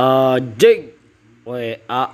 Uh, Jake. Wait, uh,